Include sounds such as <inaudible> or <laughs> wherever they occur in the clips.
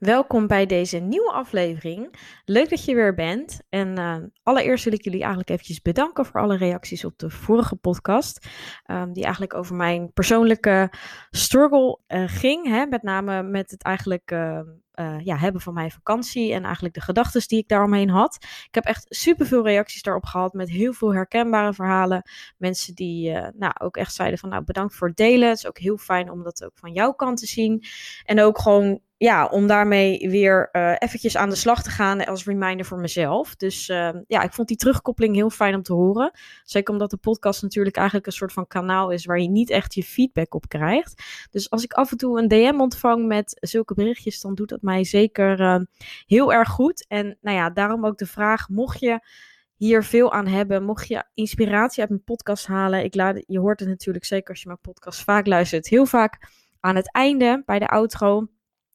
Welkom bij deze nieuwe aflevering. Leuk dat je weer bent. En uh, allereerst wil ik jullie eigenlijk eventjes bedanken voor alle reacties op de vorige podcast. Um, die eigenlijk over mijn persoonlijke struggle uh, ging. Hè? Met name met het eigenlijk uh, ja, hebben van mijn vakantie. En eigenlijk de gedachten die ik daaromheen had. Ik heb echt superveel reacties daarop gehad. Met heel veel herkenbare verhalen. Mensen die nou, ook echt zeiden van nou bedankt voor het delen. Het is ook heel fijn om dat ook van jouw kant te zien. En ook gewoon ja, om daarmee weer uh, eventjes aan de slag te gaan als reminder voor mezelf. Dus uh, ja, ik vond die terugkoppeling heel fijn om te horen. Zeker omdat de podcast natuurlijk eigenlijk een soort van kanaal is waar je niet echt je feedback op krijgt. Dus als ik af en toe een DM ontvang met zulke berichtjes, dan doet dat mij zeker uh, heel erg goed. En nou ja, daarom ook de vraag, mocht je hier veel aan hebben. Mocht je inspiratie uit mijn podcast halen, ik laat, je hoort het natuurlijk zeker als je mijn podcast vaak luistert, heel vaak aan het einde bij de outro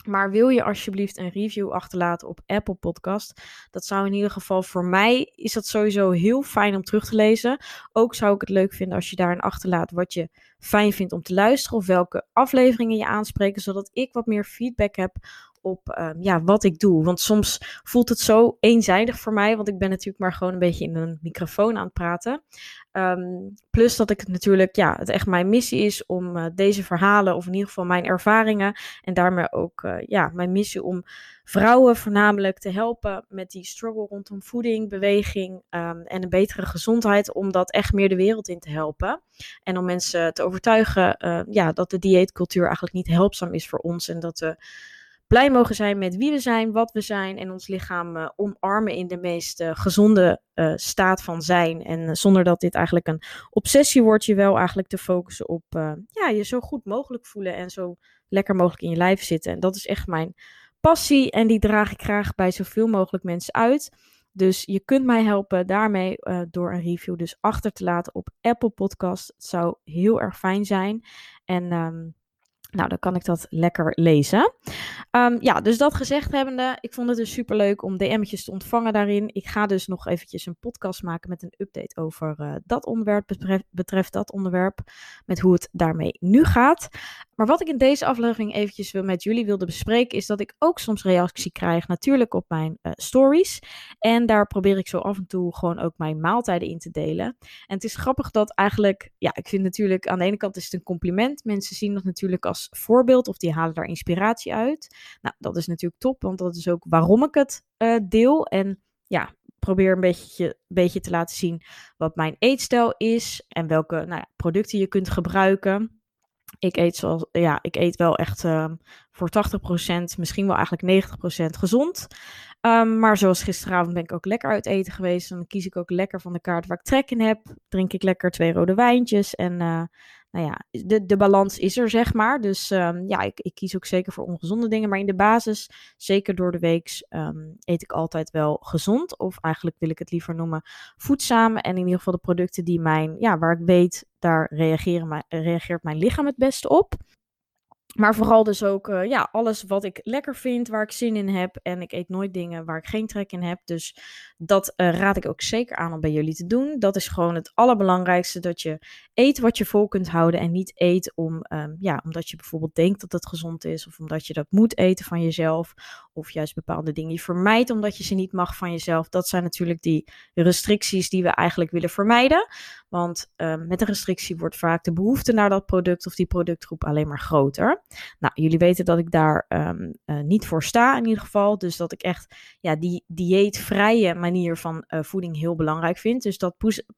maar wil je alsjeblieft een review achterlaten op Apple Podcast? Dat zou in ieder geval voor mij is dat sowieso heel fijn om terug te lezen. Ook zou ik het leuk vinden als je daarin achterlaat wat je fijn vindt om te luisteren of welke afleveringen je aanspreken, zodat ik wat meer feedback heb op um, ja, wat ik doe. Want soms voelt het zo eenzijdig voor mij, want ik ben natuurlijk maar gewoon een beetje in een microfoon aan het praten. Um, plus dat ik natuurlijk, ja, het echt mijn missie is om uh, deze verhalen, of in ieder geval mijn ervaringen, en daarmee ook, uh, ja, mijn missie om vrouwen voornamelijk te helpen met die struggle rondom voeding, beweging um, en een betere gezondheid, om dat echt meer de wereld in te helpen. En om mensen te overtuigen, ja, dat de dieetcultuur eigenlijk niet helpzaam is voor ons en dat we blij mogen zijn met wie we zijn, wat we zijn en ons lichaam uh, omarmen in de meest uh, gezonde uh, staat van zijn. En zonder dat dit eigenlijk een obsessie wordt, je wel eigenlijk te focussen op ja, je zo goed mogelijk voelen en zo lekker mogelijk in je lijf zitten. En dat is echt mijn passie en die draag ik graag bij zoveel mogelijk mensen uit. Dus je kunt mij helpen daarmee door een review dus achter te laten op Apple Podcast. Het zou heel erg fijn zijn. En um, nou, dan kan ik dat lekker lezen. Um, ja, dus dat gezegd hebbende, ik vond het dus super leuk om DM'tjes te ontvangen daarin. Ik ga dus nog eventjes een podcast maken met een update over uh, dat onderwerp, betreft dat onderwerp, met hoe het daarmee nu gaat. Maar wat ik in deze aflevering eventjes met jullie wilde bespreken, is dat ik ook soms reactie krijg, natuurlijk op mijn uh, stories. En daar probeer ik zo af en toe gewoon ook mijn maaltijden in te delen. En het is grappig dat eigenlijk, ja, ik vind natuurlijk aan de ene kant is het een compliment. Mensen zien dat natuurlijk als voorbeeld of die halen daar inspiratie uit. Nou, dat is natuurlijk top, want dat is ook waarom ik het uh, deel. En ja, probeer een beetje, beetje te laten zien wat mijn eetstijl is en welke nou ja, producten je kunt gebruiken. Ik eet, zoals, ja, ik eet wel echt uh, voor 80%, misschien wel eigenlijk 90% gezond. Um, maar zoals gisteravond ben ik ook lekker uit eten geweest. Dan kies ik ook lekker van de kaart waar ik trek in heb. Drink ik lekker twee rode wijntjes. En uh, nou ja, de, de balans is er, zeg maar. Dus um, ja, ik, ik kies ook zeker voor ongezonde dingen. Maar in de basis, zeker door de week, um, eet ik altijd wel gezond. Of eigenlijk wil ik het liever noemen voedzaam. En in ieder geval de producten die mijn, ja, waar ik weet, daar reageren, reageert mijn lichaam het beste op. Maar vooral dus ook uh, ja, alles wat ik lekker vind, waar ik zin in heb. En ik eet nooit dingen waar ik geen trek in heb. Dus dat uh, raad ik ook zeker aan om bij jullie te doen. Dat is gewoon het allerbelangrijkste. Dat je eet wat je vol kunt houden. En niet eet om, um, ja, omdat je bijvoorbeeld denkt dat het gezond is. Of omdat je dat moet eten van jezelf. Of juist bepaalde dingen vermijdt omdat je ze niet mag van jezelf. Dat zijn natuurlijk die restricties die we eigenlijk willen vermijden. Want um, met een restrictie wordt vaak de behoefte naar dat product of die productgroep alleen maar groter. Nou, jullie weten dat ik daar um, uh, niet voor sta in ieder geval. Dus dat ik echt ja, die dieetvrije manier van uh, voeding heel belangrijk vind. Dus dat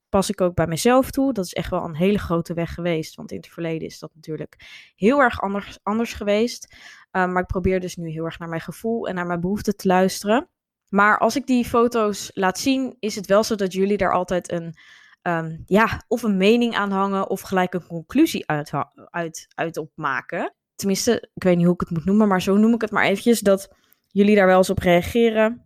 pas ik ook bij mezelf toe. Dat is echt wel een hele grote weg geweest. Want in het verleden is dat natuurlijk heel erg anders, anders geweest. maar ik probeer dus nu heel erg naar mijn gevoel en naar mijn behoeften te luisteren. Maar als ik die foto's laat zien, is het wel zo dat jullie daar altijd een, um, ja, of een mening aan hangen of gelijk een conclusie uit, uit, uit opmaken. Tenminste, ik weet niet hoe ik het moet noemen, maar zo noem ik het maar eventjes, dat jullie daar wel eens op reageren.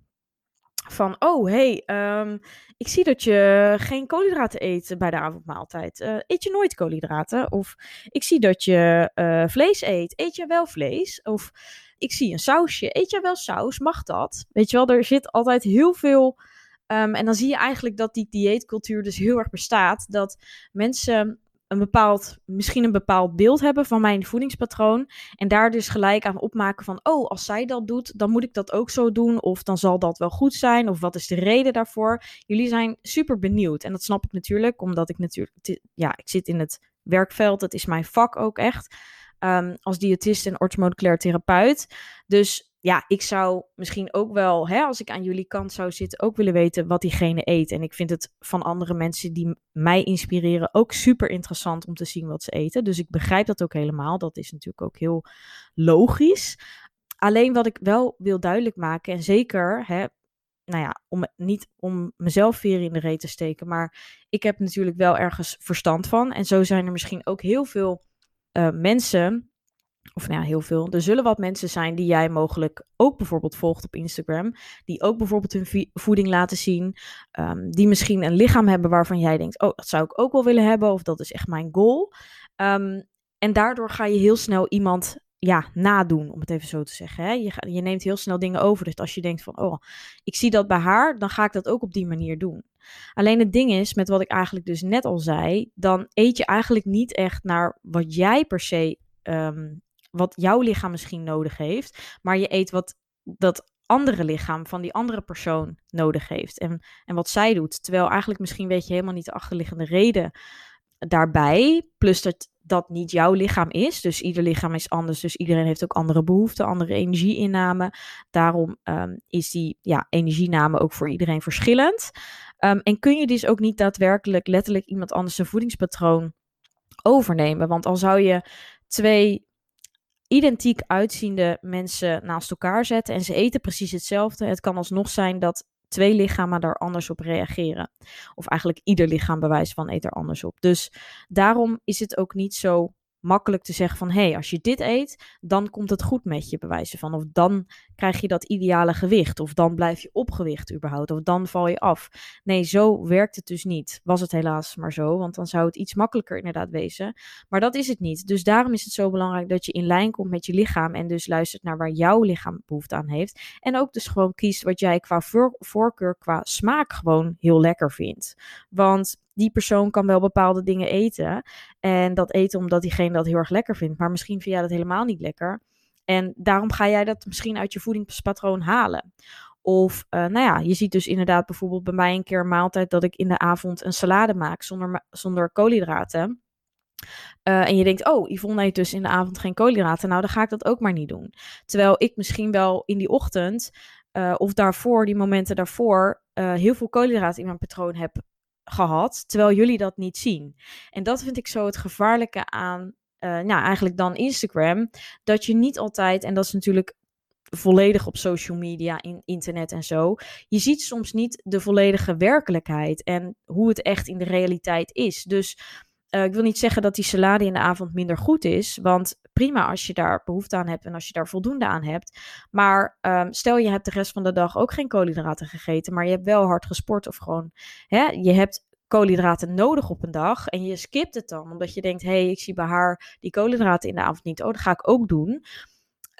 Van, oh hey, um, ik zie dat je geen koolhydraten eet bij de avondmaaltijd. Uh, eet je nooit koolhydraten? Of ik zie dat je uh, vlees eet. Eet je wel vlees? Of ik zie een sausje. Eet jij wel saus? Mag dat? Weet je wel, er zit altijd heel veel. Um, en dan zie je eigenlijk dat die dieetcultuur dus heel erg bestaat. Dat mensen een bepaald, misschien een bepaald beeld hebben van mijn voedingspatroon. En daar dus gelijk aan opmaken van, oh, als zij dat doet, dan moet ik dat ook zo doen. Of dan zal dat wel goed zijn. Of wat is de reden daarvoor? Jullie zijn super benieuwd. En dat snap ik natuurlijk, omdat ik natuurlijk, ja, ik zit in het werkveld. Dat is mijn vak ook echt. Um, als diëtist en orthomoleculair therapeut. Dus ja, ik zou misschien ook wel, hè, als ik aan jullie kant zou zitten, ook willen weten wat diegene eet. En ik vind het van andere mensen die mij inspireren ook super interessant om te zien wat ze eten. Dus ik begrijp dat ook helemaal. Dat is natuurlijk ook heel logisch. Alleen wat ik wel wil duidelijk maken, en zeker, hè, nou ja, om, niet om mezelf weer in de reet te steken, maar ik heb natuurlijk wel ergens verstand van. En zo zijn er misschien ook heel veel uh, mensen of nou heel veel. Er zullen wat mensen zijn die jij mogelijk ook bijvoorbeeld volgt op Instagram. Die ook bijvoorbeeld hun voeding laten zien. Um, die misschien een lichaam hebben waarvan jij denkt: oh, dat zou ik ook wel willen hebben. Of dat is echt mijn goal. Um, en daardoor ga je heel snel iemand ja, nadoen, om het even zo te zeggen. Hè? Je, je neemt heel snel dingen over. Dus als je denkt van, oh, ik zie dat bij haar, dan ga ik dat ook op die manier doen. Alleen het ding is, met wat ik eigenlijk dus net al zei, dan eet je eigenlijk niet echt naar wat jij per se um, wat jouw lichaam misschien nodig heeft, maar je eet wat dat andere lichaam van die andere persoon nodig heeft en, en wat zij doet. Terwijl eigenlijk misschien weet je helemaal niet de achterliggende reden daarbij. Plus dat dat niet jouw lichaam is. Dus ieder lichaam is anders. Dus iedereen heeft ook andere behoeften, andere energieinname. Daarom um, is die ja, energiename ook voor iedereen verschillend. Um, en kun je dus ook niet daadwerkelijk letterlijk iemand anders zijn voedingspatroon overnemen. Want al zou je twee identiek uitziende mensen naast elkaar zetten en ze eten precies hetzelfde. Het kan alsnog zijn dat twee lichamen daar anders op reageren. Of eigenlijk ieder lichaam bewijst van eet er anders op. Dus daarom is het ook niet zo makkelijk te zeggen van hé, hey, als je dit eet, dan komt het goed met je, bewijzen van. Of dan krijg je dat ideale gewicht, of dan blijf je opgewicht überhaupt, of dan val je af. Nee, zo werkt het dus niet. Was het helaas maar zo, want dan zou het iets makkelijker inderdaad wezen. Maar dat is het niet. Dus daarom is het zo belangrijk dat je in lijn komt met je lichaam en dus luistert naar waar jouw lichaam behoefte aan heeft. En ook dus gewoon kiest wat jij qua voorkeur, qua smaak gewoon heel lekker vindt. Want die persoon kan wel bepaalde dingen eten. En dat eten omdat diegene dat heel erg lekker vindt. Maar misschien vind jij dat helemaal niet lekker. En daarom ga jij dat misschien uit je voedingspatroon halen. Of, uh, nou ja, je ziet dus inderdaad bijvoorbeeld bij mij een keer een maaltijd dat ik in de avond een salade maak zonder, zonder koolhydraten. Uh, en je denkt, oh, Yvonne eet dus in de avond geen koolhydraten. Nou, dan ga ik dat ook maar niet doen. Terwijl ik misschien wel in die ochtend uh, of daarvoor, die momenten daarvoor, heel veel koolhydraten in mijn patroon heb gehad, terwijl jullie dat niet zien. En dat vind ik zo het gevaarlijke aan, uh, nou eigenlijk dan Instagram, dat je niet altijd, en dat is natuurlijk volledig op social media, in internet en zo. Je ziet soms niet de volledige werkelijkheid en hoe het echt in de realiteit is. Dus uh, ik wil niet zeggen dat die salade in de avond minder goed is, want prima als je daar behoefte aan hebt en als je daar voldoende aan hebt. Maar um, stel je hebt de rest van de dag ook geen koolhydraten gegeten, maar je hebt wel hard gesport of gewoon, hè, je hebt koolhydraten nodig op een dag en je skipt het dan omdat je denkt, hé, hey, ik zie bij haar die koolhydraten in de avond niet, oh, dat ga ik ook doen.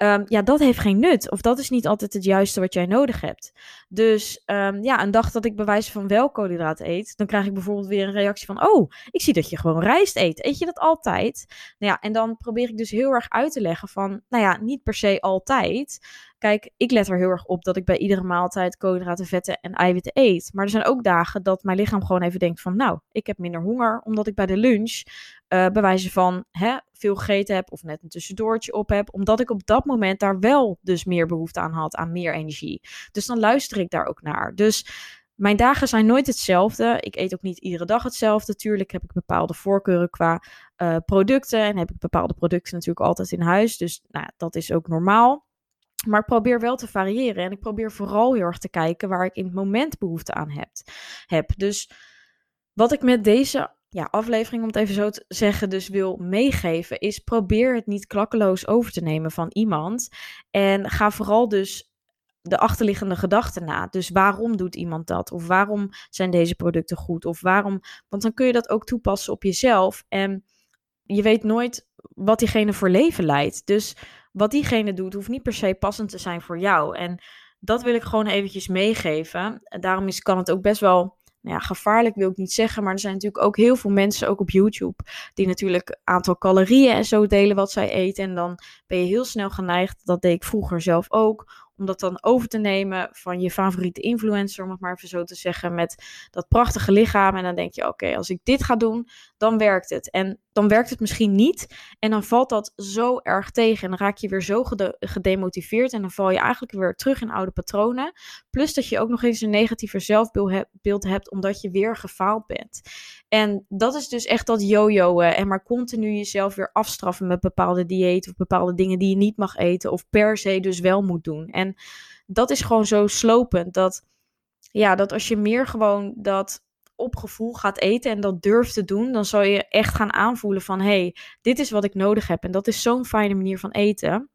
Um, ja, dat heeft geen nut. Of dat is niet altijd het juiste wat jij nodig hebt. Dus um, ja, een dag dat ik bewijs van wel koolhydraten eet, dan krijg ik bijvoorbeeld weer een reactie van: Oh, ik zie dat je gewoon rijst eet. Eet je dat altijd? Nou ja, en dan probeer ik dus heel erg uit te leggen van: Nou ja, niet per se altijd. Kijk, ik let er heel erg op dat ik bij iedere maaltijd koolhydraten, vetten en eiwitten eet. Maar er zijn ook dagen dat mijn lichaam gewoon even denkt van, nou, ik heb minder honger, omdat ik bij de lunch uh, bewijzen van hè, veel gegeten heb of net een tussendoortje op heb, omdat ik op dat moment daar wel dus meer behoefte aan had, aan meer energie. Dus dan luister ik daar ook naar. Dus mijn dagen zijn nooit hetzelfde. Ik eet ook niet iedere dag hetzelfde. Tuurlijk heb ik bepaalde voorkeuren qua uh, producten. En heb ik bepaalde producten natuurlijk altijd in huis. Dus nou, dat is ook normaal. Maar probeer wel te variëren. En ik probeer vooral heel erg te kijken waar ik in het moment behoefte aan heb. heb. Dus wat ik met deze ja, aflevering, om het even zo te zeggen, dus wil meegeven, is probeer het niet klakkeloos over te nemen van iemand. En ga vooral dus de achterliggende gedachten na. Dus waarom doet iemand dat? Of waarom zijn deze producten goed? Of waarom? Want dan kun je dat ook toepassen op jezelf. En je weet nooit wat diegene voor leven leidt. Dus wat diegene doet, hoeft niet per se passend te zijn voor jou. En dat wil ik gewoon eventjes meegeven. Daarom is, kan het ook best wel nou ja, gevaarlijk wil ik niet zeggen, maar er zijn natuurlijk ook heel veel mensen, ook op YouTube, die natuurlijk aantal calorieën en zo delen wat zij eten. En dan ben je heel snel geneigd, dat deed ik vroeger zelf ook, om dat dan over te nemen van je favoriete influencer, om het maar even zo te zeggen, met dat prachtige lichaam. En dan denk je, oké, als ik dit ga doen, dan werkt het. En dan werkt het misschien niet. En dan valt dat zo erg tegen. En dan raak je weer zo gedemotiveerd. En dan val je eigenlijk weer terug in oude patronen. Plus dat je ook nog eens een negatieve zelfbeeld hebt, omdat je weer gefaald bent. En dat is dus echt dat yo-yoen. En maar continu jezelf weer afstraffen met bepaalde diëten of bepaalde dingen die je niet mag eten. Of per se dus wel moet doen. En dat is gewoon zo slopend. Dat, ja, dat als je meer gewoon dat op gevoel gaat eten en dat durft te doen, dan zal je echt gaan aanvoelen van hé, hey, dit is wat ik nodig heb. En dat is zo'n fijne manier van eten.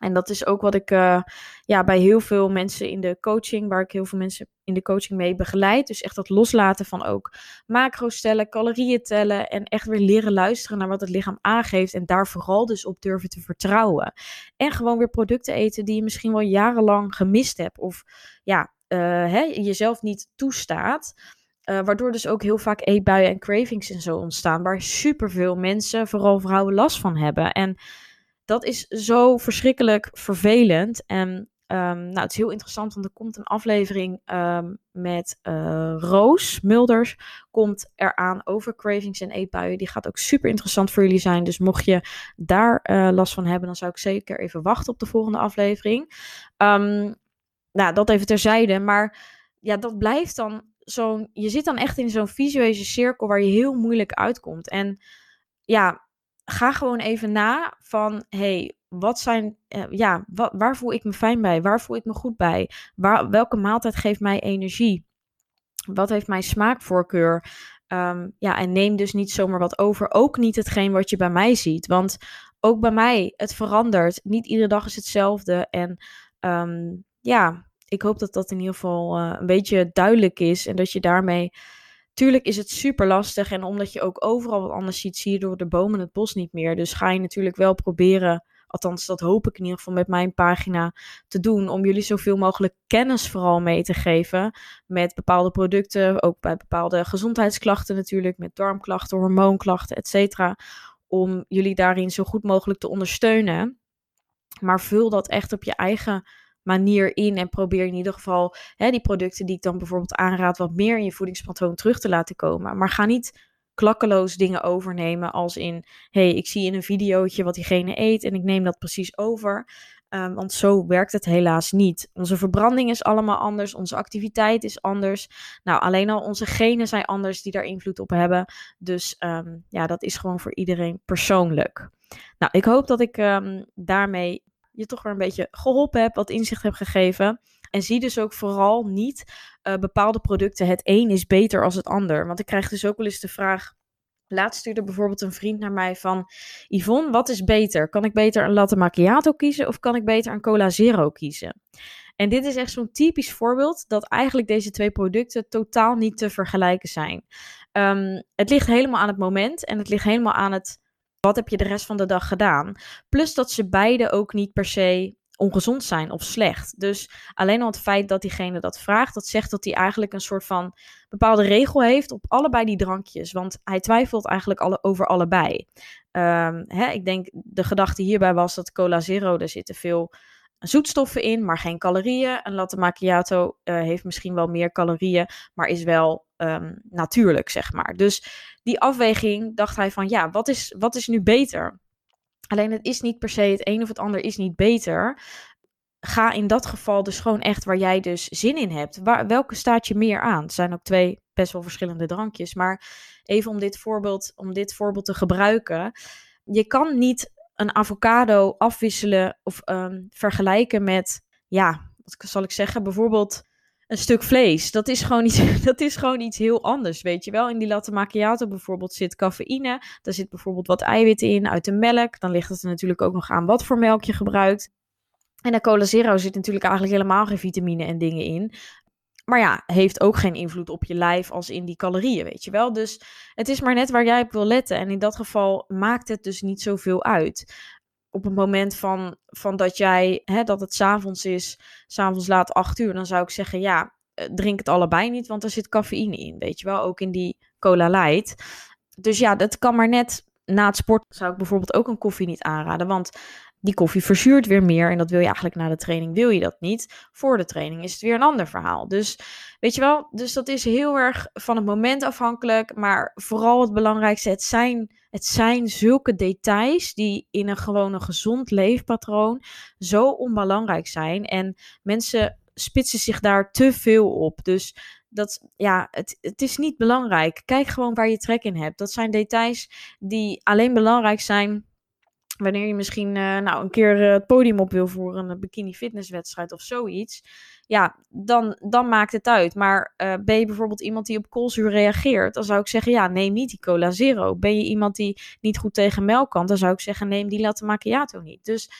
En dat is ook wat ik uh, ja, bij heel veel mensen in de coaching, waar ik heel veel mensen in de coaching mee begeleid. Dus echt dat loslaten van ook macro's stellen, calorieën tellen en echt weer leren luisteren naar wat het lichaam aangeeft. En daar vooral dus op durven te vertrouwen. En gewoon weer producten eten die je misschien wel jarenlang gemist hebt. Of ja, uh, hè, jezelf niet toestaat. Uh, waardoor dus ook heel vaak eetbuien en cravings en zo ontstaan. Waar superveel mensen, vooral vrouwen, last van hebben. En dat is zo verschrikkelijk vervelend. En um, nou, het is heel interessant, want er komt een aflevering um, met uh, Roos Mulders. Komt eraan over cravings en eetbuien. Die gaat ook super interessant voor jullie zijn. Dus mocht je daar uh, last van hebben, dan zou ik zeker even wachten op de volgende aflevering. Um, nou, dat even terzijde. Maar ja, dat blijft dan zo'n. Je zit dan echt in zo'n visuele cirkel waar je heel moeilijk uitkomt. En ja, ga gewoon even na van, hey, wat zijn, uh, ja, wat, waar voel ik me fijn bij? Waar voel ik me goed bij? Waar, welke maaltijd geeft mij energie? Wat heeft mijn smaakvoorkeur? Um, ja, en neem dus niet zomaar wat over. Ook niet hetgeen wat je bij mij ziet. Want ook bij mij, het verandert. Niet iedere dag is hetzelfde. En um, ja, ik hoop dat dat in ieder geval uh, een beetje duidelijk is. En dat je daarmee Tuurlijk is het super lastig en omdat je ook overal wat anders ziet, zie je door de bomen het bos niet meer. Dus ga je natuurlijk wel proberen, althans dat hoop ik in ieder geval met mijn pagina te doen, om jullie zoveel mogelijk kennis vooral mee te geven met bepaalde producten, ook bij bepaalde gezondheidsklachten natuurlijk, met darmklachten, hormoonklachten, etc. Om jullie daarin zo goed mogelijk te ondersteunen. Maar vul dat echt op je eigen manier in. En probeer in ieder geval hè, die producten die ik dan bijvoorbeeld aanraad, wat meer in je voedingspatroon terug te laten komen. Maar ga niet klakkeloos dingen overnemen als in, hey, ik zie in een videootje wat diegene eet en ik neem dat precies over. Um, want zo werkt het helaas niet. Onze verbranding is allemaal anders, onze activiteit is anders. Nou, alleen al onze genen zijn anders die daar invloed op hebben. Dus um, ja, dat is gewoon voor iedereen persoonlijk. Nou, ik hoop dat ik um, daarmee je toch weer een beetje geholpen hebt, wat inzicht hebt gegeven. En zie dus ook vooral niet uh, bepaalde producten. Het een is beter als het ander. Want ik krijg dus ook wel eens de vraag. Laatst stuurde bijvoorbeeld een vriend naar mij van... Yvonne, wat is beter? Kan ik beter een latte macchiato kiezen of kan ik beter een cola zero kiezen? En dit is echt zo'n typisch voorbeeld dat eigenlijk deze twee producten totaal niet te vergelijken zijn. Um, het ligt helemaal aan het moment en het ligt helemaal aan het wat heb je de rest van de dag gedaan? Plus dat ze beide ook niet per se ongezond zijn of slecht. Dus alleen al het feit dat diegene dat vraagt, dat zegt dat hij eigenlijk een soort van bepaalde regel heeft op allebei die drankjes. Want hij twijfelt eigenlijk alle, over allebei. Um, hè, ik denk de gedachte hierbij was dat cola zero, er zitten veel zoetstoffen in, maar geen calorieën. Een latte macchiato uh, heeft misschien wel meer calorieën, maar is wel um, natuurlijk, zeg maar. Dus die afweging dacht hij van, ja, wat is, wat is nu beter? Alleen het is niet per se het een of het ander is niet beter. ga in dat geval dus gewoon echt waar jij dus zin in hebt. Waar, welke staat je meer aan? Het zijn ook twee best wel verschillende drankjes. Maar even om dit voorbeeld, om dit voorbeeld te gebruiken. Je kan niet een avocado afwisselen of um, vergelijken met, ja, wat zal ik zeggen, bijvoorbeeld een stuk vlees. Dat is, gewoon iets, <laughs> dat is gewoon iets heel anders, weet je wel. In die latte macchiato bijvoorbeeld zit cafeïne. Daar zit bijvoorbeeld wat eiwitten in uit de melk. Dan ligt het er natuurlijk ook nog aan wat voor melk je gebruikt. En de cola zero zit natuurlijk eigenlijk helemaal geen vitamine en dingen in. Maar ja, heeft ook geen invloed op je lijf als in die calorieën, weet je wel. Dus het is maar net waar jij op wil letten. En in dat geval maakt het dus niet zoveel uit. Op het moment van, van dat jij, hè, dat het s'avonds is, s'avonds laat 8 uur, dan zou ik zeggen, ja, eh, drink het allebei niet, want er zit cafeïne in, weet je wel. Ook in die cola light. Dus ja, dat kan maar net na het sport zou ik bijvoorbeeld ook een koffie niet aanraden. Want die koffie verzuurt weer meer en dat wil je eigenlijk na de training, wil je dat niet. Voor de training is het weer een ander verhaal. Dus weet je wel, dus dat is heel erg van het moment afhankelijk, maar vooral het belangrijkste, het zijn, het zijn zulke details die in een gewone gezond leefpatroon zo onbelangrijk zijn en mensen spitsen zich daar te veel op. Dus dat, ja, het, het is niet belangrijk. Kijk gewoon waar je trek in hebt. Dat zijn details die alleen belangrijk zijn wanneer je misschien uh, nou, een keer uh, het podium op wil voor een bikini fitnesswedstrijd of zoiets. Ja, dan, dan maakt het uit. Maar ben je bijvoorbeeld iemand die op koolzuur reageert, dan zou ik zeggen, ja, neem niet die cola zero. Ben je iemand die niet goed tegen melk kan, dan zou ik zeggen, neem die latte macchiato niet. Dus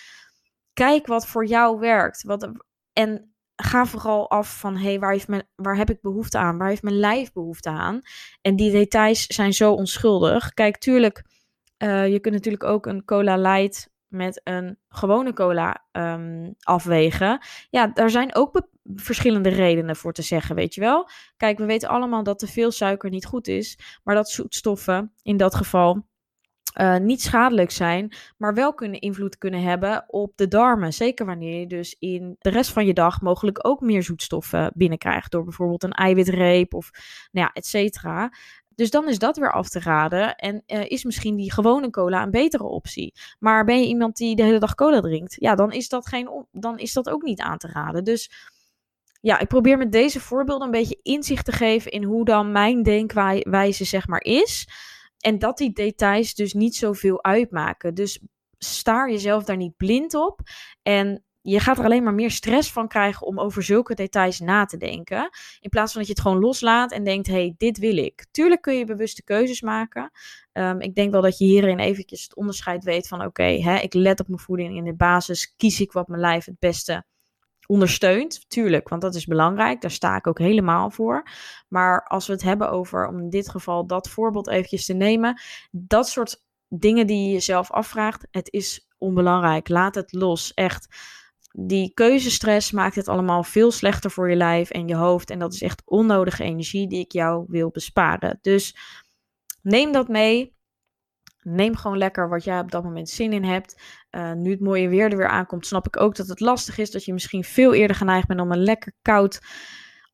kijk wat voor jou werkt. Wat, en ga vooral af van, hé, hey, waar, heeft waar heb ik behoefte aan? Waar heeft mijn lijf behoefte aan? En die details zijn zo onschuldig. Kijk, tuurlijk uh, je kunt natuurlijk ook een cola light met een gewone cola um, afwegen. Ja, daar zijn ook verschillende redenen voor te zeggen, weet je wel. Kijk, we weten allemaal dat te veel suiker niet goed is, maar dat zoetstoffen in dat geval uh, niet schadelijk zijn, maar wel kunnen invloed kunnen hebben op de darmen. Zeker wanneer je dus in de rest van je dag mogelijk ook meer zoetstoffen binnenkrijgt. Door bijvoorbeeld een eiwitreep of nou ja, et cetera. Dus dan is dat weer af te raden. En uh, is misschien die gewone cola een betere optie. Maar ben je iemand die de hele dag cola drinkt? Ja, dan is dat, geen, dan is dat ook niet aan te raden. Dus ja, ik probeer met deze voorbeelden een beetje inzicht te geven in hoe dan mijn denkwijze zeg maar is. En dat die details dus niet zoveel uitmaken. Dus staar jezelf daar niet blind op. En je gaat er alleen maar meer stress van krijgen om over zulke details na te denken. In plaats van dat je het gewoon loslaat en denkt: hé, hey, dit wil ik. Tuurlijk kun je bewuste keuzes maken. Um, ik denk wel dat je hierin eventjes het onderscheid weet van: oké, ik let op mijn voeding. In de basis kies ik wat mijn lijf het beste ondersteunt. Tuurlijk, want dat is belangrijk. Daar sta ik ook helemaal voor. Maar als we het hebben over, om in dit geval dat voorbeeld eventjes te nemen, dat soort dingen die je jezelf afvraagt, het is onbelangrijk. Laat het los. Echt die keuzestress maakt het allemaal veel slechter voor je lijf en je hoofd. En dat is echt onnodige energie die ik jou wil besparen. Dus neem dat mee. Neem gewoon lekker wat jij op dat moment zin in hebt. Uh, nu het mooie weer er weer aankomt, snap ik ook dat het lastig is. Dat je misschien veel eerder geneigd bent om een lekker koud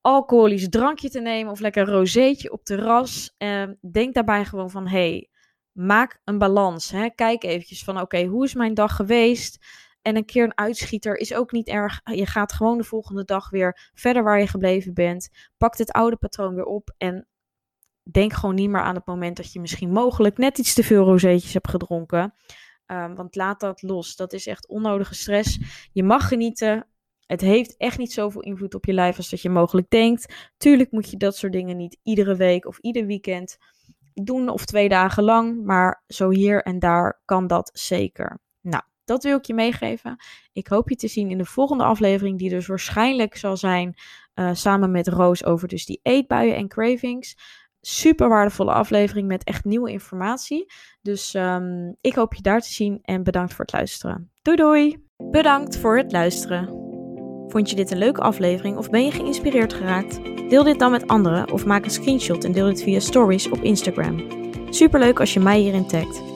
alcoholisch drankje te nemen. Of lekker een rozeetje op terras. Uh, denk daarbij gewoon van, hey, maak een balans. Hè? Kijk eventjes van, oké, hoe is mijn dag geweest? En een keer een uitschieter is ook niet erg. Je gaat gewoon de volgende dag weer verder waar je gebleven bent. Pak het oude patroon weer op. En denk gewoon niet meer aan het moment dat je misschien mogelijk net iets te veel rozeetjes hebt gedronken. Um, want laat dat los. Dat is echt onnodige stress. Je mag genieten. Het heeft echt niet zoveel invloed op je lijf als dat je mogelijk denkt. Tuurlijk moet je dat soort dingen niet iedere week of ieder weekend doen of twee dagen lang. Maar zo hier en daar kan dat zeker. Nou, dat wil ik je meegeven. Ik hoop je te zien in de volgende aflevering, die dus waarschijnlijk zal zijn uh, samen met Roos over dus die eetbuien en cravings. Super waardevolle aflevering met echt nieuwe informatie. Dus um, ik hoop je daar te zien en bedankt voor het luisteren. Doei doei! Bedankt voor het luisteren. Vond je dit een leuke aflevering of ben je geïnspireerd geraakt? Deel dit dan met anderen of maak een screenshot en deel dit via stories op Instagram. Superleuk als je mij hierin tagt.